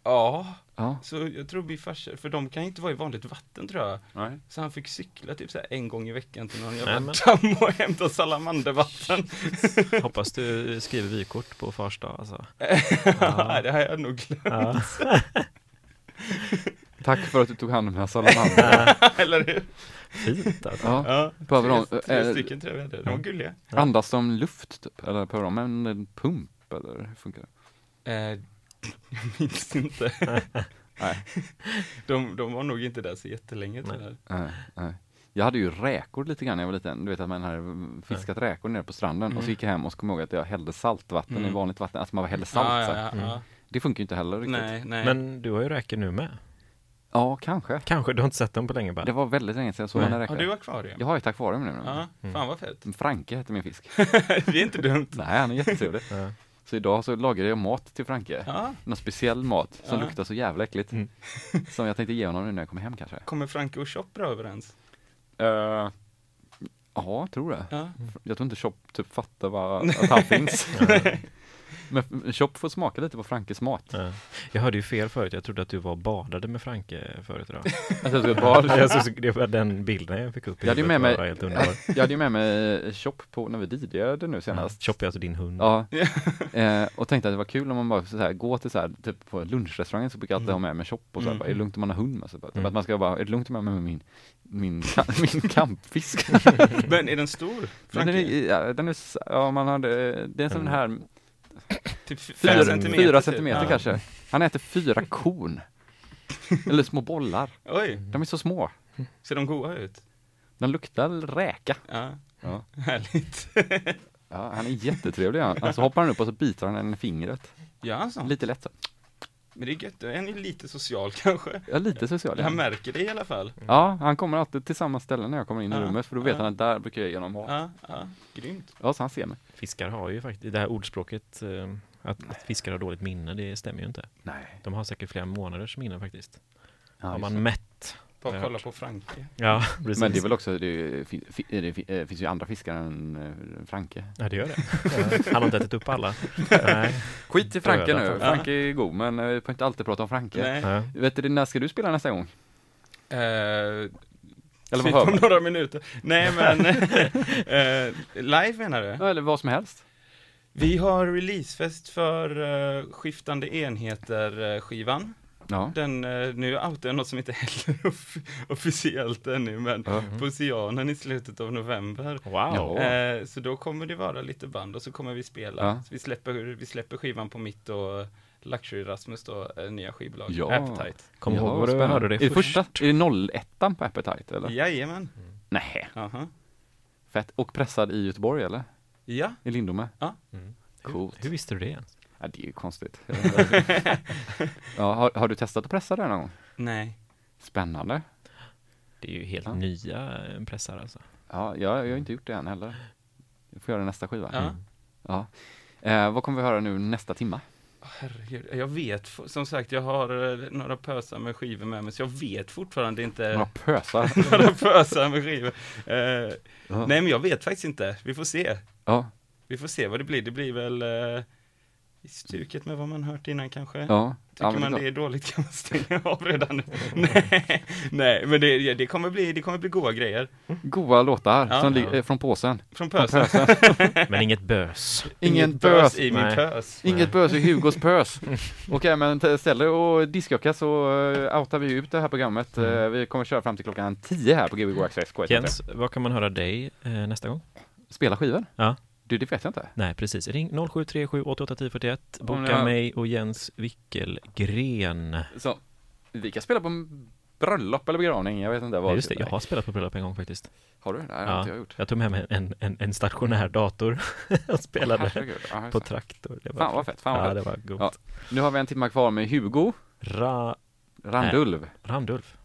Ja, Ja. så jag tror farsa, för de kan inte vara i vanligt vatten tror jag. Nej. Så han fick cykla typ så här en gång i veckan till någon jävla men- damm och hämta salamandervatten. Hoppas du skriver vykort på fars dag alltså. Ja. det har jag nog glömt. Ja. Tack för att du tog hand om mina salamandrar. Eller hur? Fint alltså. Ja, Ja, behöver de, tre, tre stycken tror jag vi hade. De var gulliga. andas de luft typ? Eller behöver de en, en pump? Eller hur funkar det? Eh, jag minns inte. Nej. De, de var nog inte där så jättelänge tyvärr. Nej, nej. Jag hade ju räkor lite grann när jag var liten. Du vet att man hade fiskat räkor nere på stranden och så gick jag hem och så kom jag ihåg att jag hällde saltvatten i Mm. vanligt vatten. Alltså man hällde salt. Ja, så ja, ja, Mm. ja. Det funkar ju inte heller riktigt. Nej, nej. Men du har ju räkor nu med. Ja, kanske. Kanske, du har inte sett dem på länge bara. Det var väldigt länge sedan jag såg Nej. den Har räkor. du akvarium? Jag har ett akvarium nu. Ja, Mm. fan vad fett. Franke heter min fisk. det är inte dumt. Nej, han är jättetrevlig. Så idag så lagade jag mat till Franke. Ja. Någon speciell mat som Ja. luktar så jävla äckligt. Mm. Som jag tänkte ge honom nu när jag kommer hem kanske. Kommer Franke och Chop bra överens? Uh, ja, tror det. Ja. Jag tror inte Chop typ fattar vad, att han finns. Men Chop får smaka lite på Frankes mat. Ja. Jag hörde ju fel förut, jag trodde att du var badade med Franke förut idag. Alltså, jag, bad. Jag så, det var den bilden jag fick upp i Jag hade med mig- var helt underbar. jag hade ju med mig Chop på när vi DJade nu Ja. senast. Chop är alltså din hund. Ja, eh, och tänkte att det var kul om man bara så här, gå till så här, typ på lunchrestaurangen så brukar jag alltid Mm. ha med mig Chop och så här, Mm. bara, är det lugnt om man har hund med sig? Typ Mm. Att man ska bara, är det lugnt om jag har med mig min, min, min kampfisk? Men är den stor? Franke? den är, ja, den är, ja man hade, det är en sån Mm. här typ fyra centimeter, fyra typ. centimeter Ja. kanske. Han äter fyra korn. Eller små bollar. Oj, De är så små. ser de goda ut? De luktar räka. Ja, Ja. härligt. Ja, han är jättetrevlig han. Alltså hoppar han upp och så biter han en i fingret. Ja, alltså. Lite lätt så. Men det är gött, en är lite social kanske. Ja, lite social. Han Ja. märker det i alla fall. ja, han kommer alltid till samma ställe när jag kommer in i Ja, rummet för då vet han att där brukar jag ge honom. Ja, ja, grymt. Ja, så han ser mig. Fiskar har ju faktiskt, det här ordspråket eh, att, att fiskar har dåligt minne, det stämmer ju inte. Nej. De har säkert flera månaders minne faktiskt. Ja, har man mätt. Bara kolla på Franke. Ja, precis. Men det är väl också, det, är- det eh, finns ju andra fiskar än eh, Franke. Ja, det gör det. Han har inte ätit upp alla. Nej. Skit i Franke nu. Franke är god, men vi får inte alltid prata om Franke. Nej. Ja. Vet du, när ska du spela nästa gång? Eh, Eller vad om några minuter. Nej men, eh, live menar du? Ja, eller vad som helst. Vi har releasefest för uh, Skiftande Enheter-skivan. Ja. Den, uh, nu outar jag något som inte heller är off- officiellt ännu, men Ja. på Oceanen i slutet av november. Wow. Ja. Eh, så då kommer det vara lite band och så kommer vi spela. Ja. Så vi, släpper, vi släpper skivan på mitt och Luxury Rasmus då, eh, nya skivbolag, Ja. Appetite. Kom ihåg Ja, vad du hörde det Är först. första? Är det 01 på Appetite eller? Jajamän. Nej. Aha. Fett. Och pressad i Göteborg eller? Ja. I Lindome? Mm. Coolt. Hur visste du det ens? Ja, det är ju konstigt. ja, har, har du testat att pressa det någon gång? Nej. Spännande. Det är ju helt Ja. nya eh, pressar alltså. Ja, jag, jag har inte gjort det än heller. Jag får göra det nästa skiva. Ja. Ja. Eh, vad kommer vi höra nu nästa timma? Herregud, jag vet, som sagt, jag har eh, några pösar med skivor med mig, så jag vet fortfarande inte Några pösar. några pösar med skivor. Eh, Ja. nej, men jag vet faktiskt inte. Vi får se. Ja, Vi får se vad det blir. Det blir väl eh, i stuket med vad man hört innan kanske. ja. Tycker ja men man det det är dåligt kan man stänga av redan nu. nej, nej, men det, det, kommer bli, det kommer bli goda grejer. Goa låtar Ja. som Ja. ligger från påsen. Från Från pösen. pösen. Men inget bös. Ingen Inget bös. i min Nej. pös. Inget bös i Hugos pös. Okej, men t- ställ dig och diskjocka så uh, outar vi ut det här programmet. Mm. Eh, vi kommer köra fram till klockan 10 här på Gbg Access. K103. Jens, vad kan man höra dig eh, nästa gång? Spela skivor? Ja. Du, det vet jag inte. Nej, precis. Ring 0737 88 10 41. Boka jag- mig och Jens Wickelgren. Så, vi kan spela på bröllop eller begravning, jag vet inte vad. Ja, just det, jag har spelat på bröllop en gång faktiskt. Har du? Nej, det har Ja. inte jag gjort. Jag tog med mig en, en, en stationär dator och spelade ja, just på traktor. Det var Fan vad fett, fan vad Ja, fett. det var gott. Ja. Nu har vi en timme kvar med Hugo Ra, Randulv. Randulf.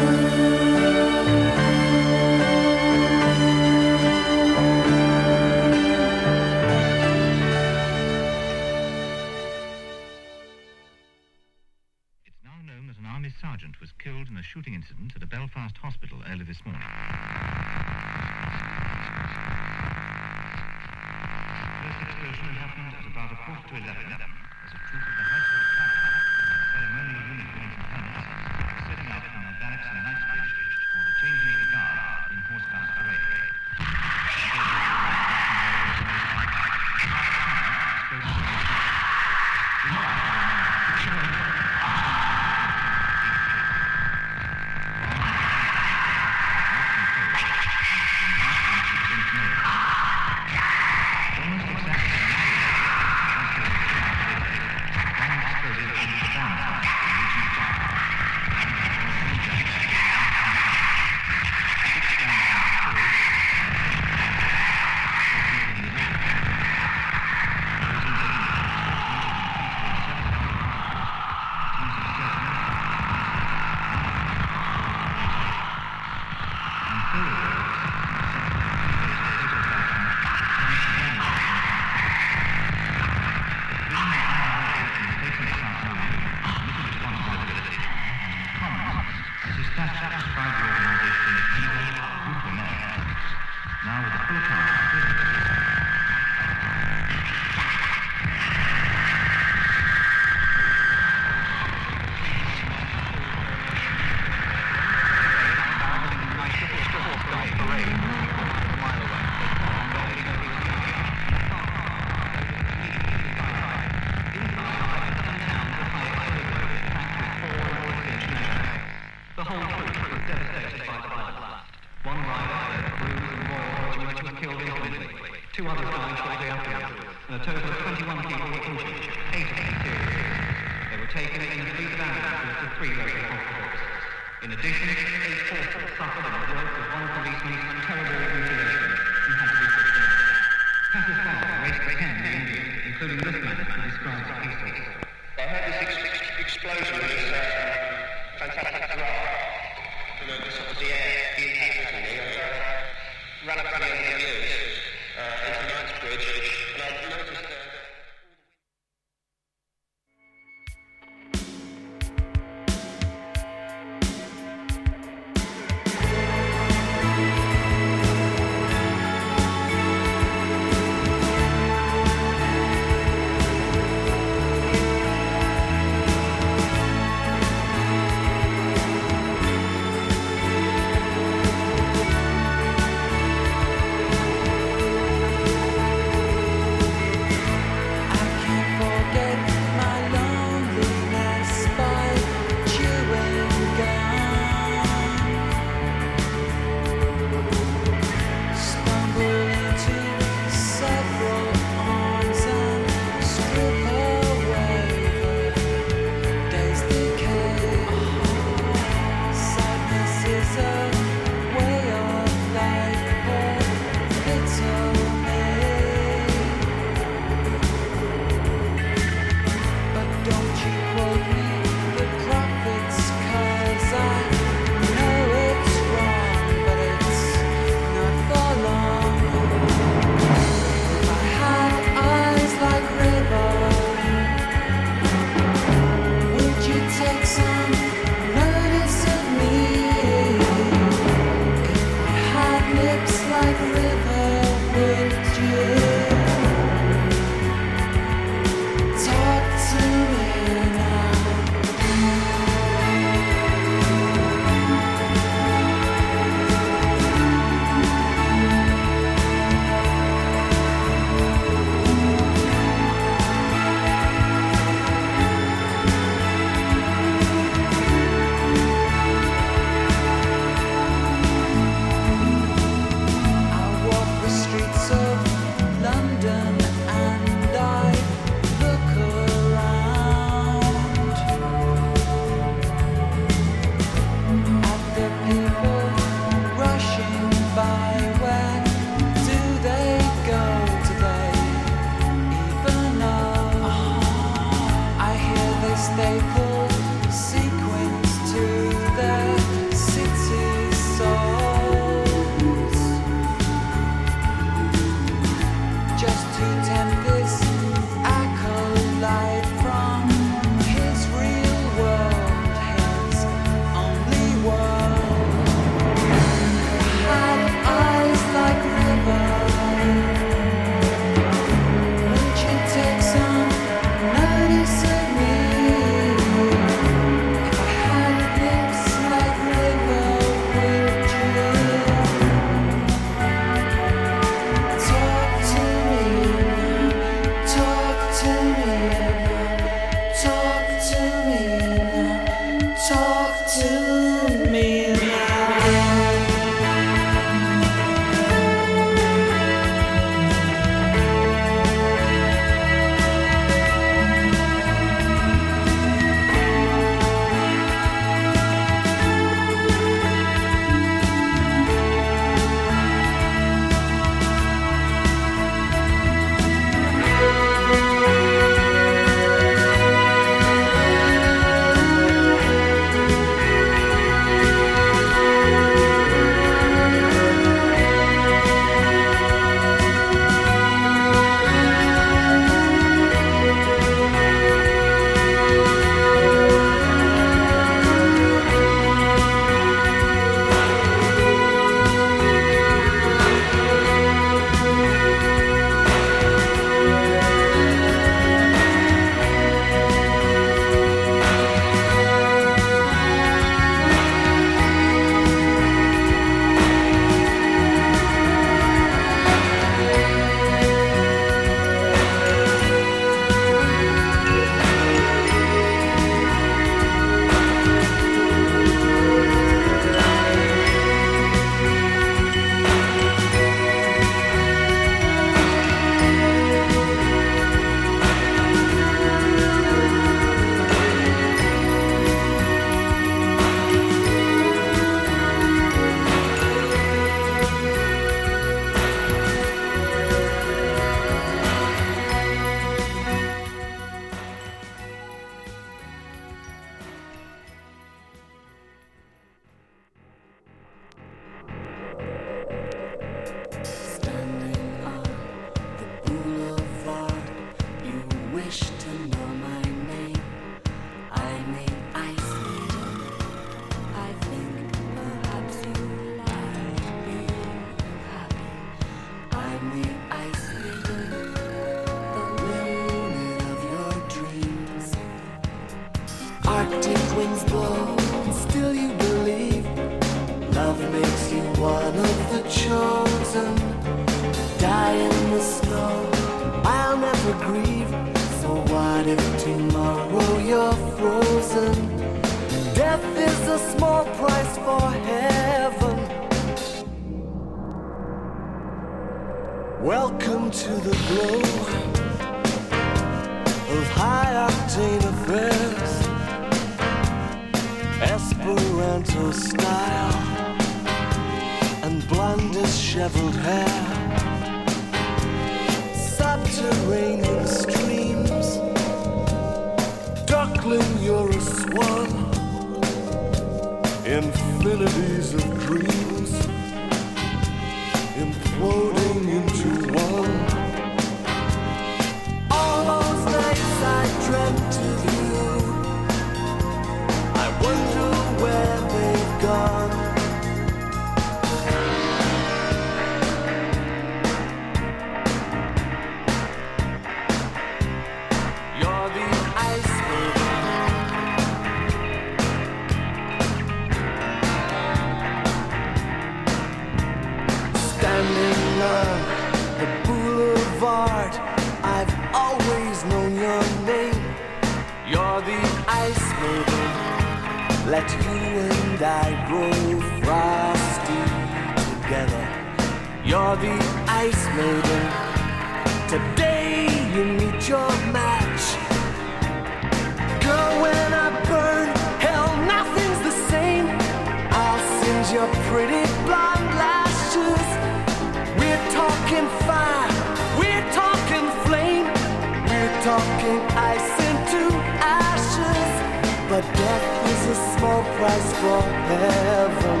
but death is a small price for heaven.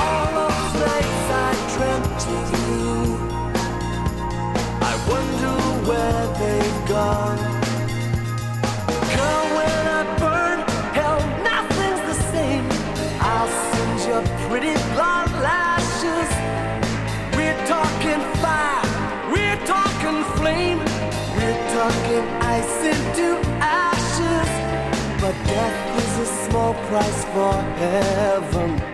All those I dreamt of. I wonder where they've gone. more price for heaven.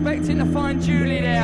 expecting to find Julie there.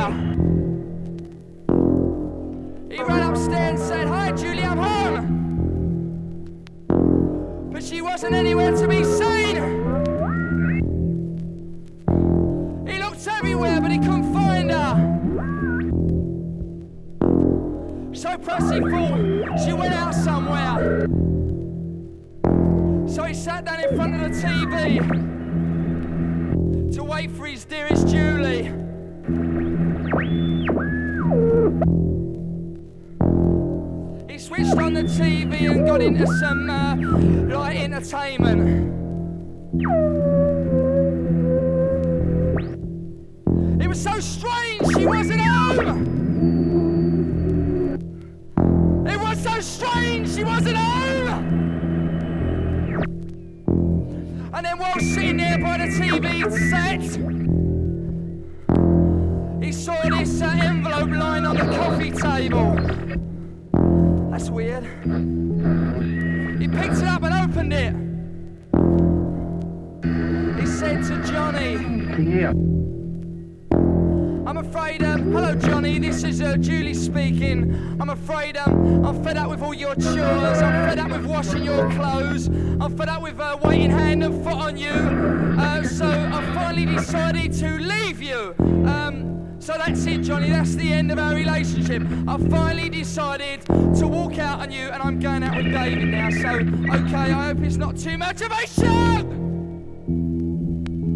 I finally decided to walk out on you, and I'm going out with David now. So, okay, I hope it's not too much of a show.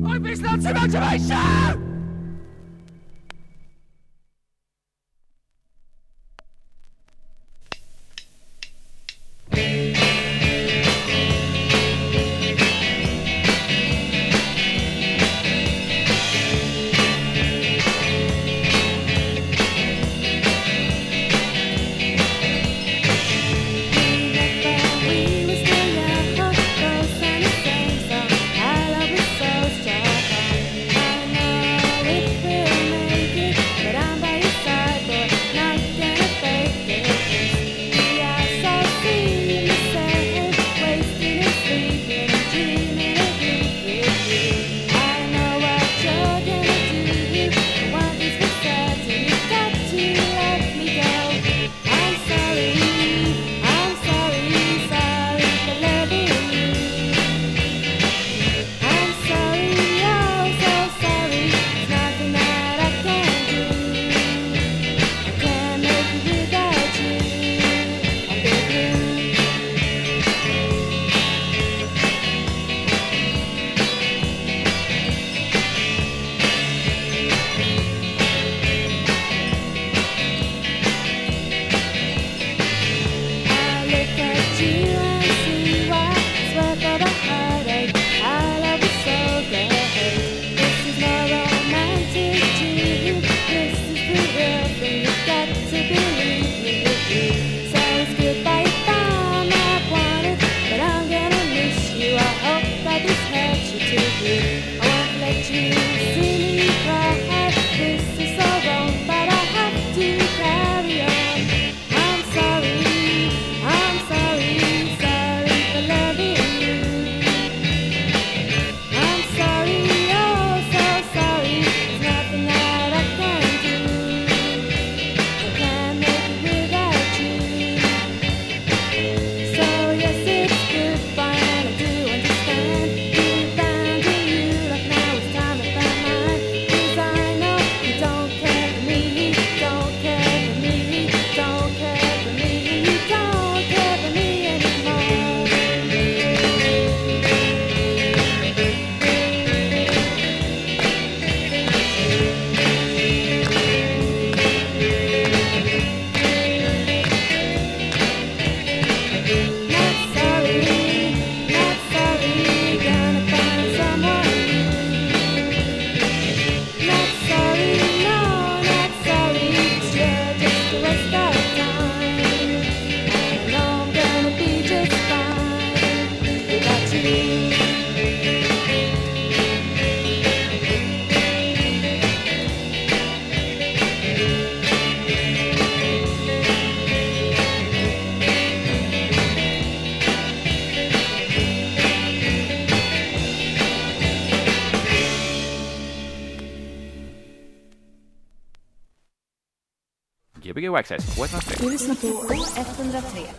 I hope it's not too much of a show. Gbg Waxxed, K103. Du lyssnar på 103.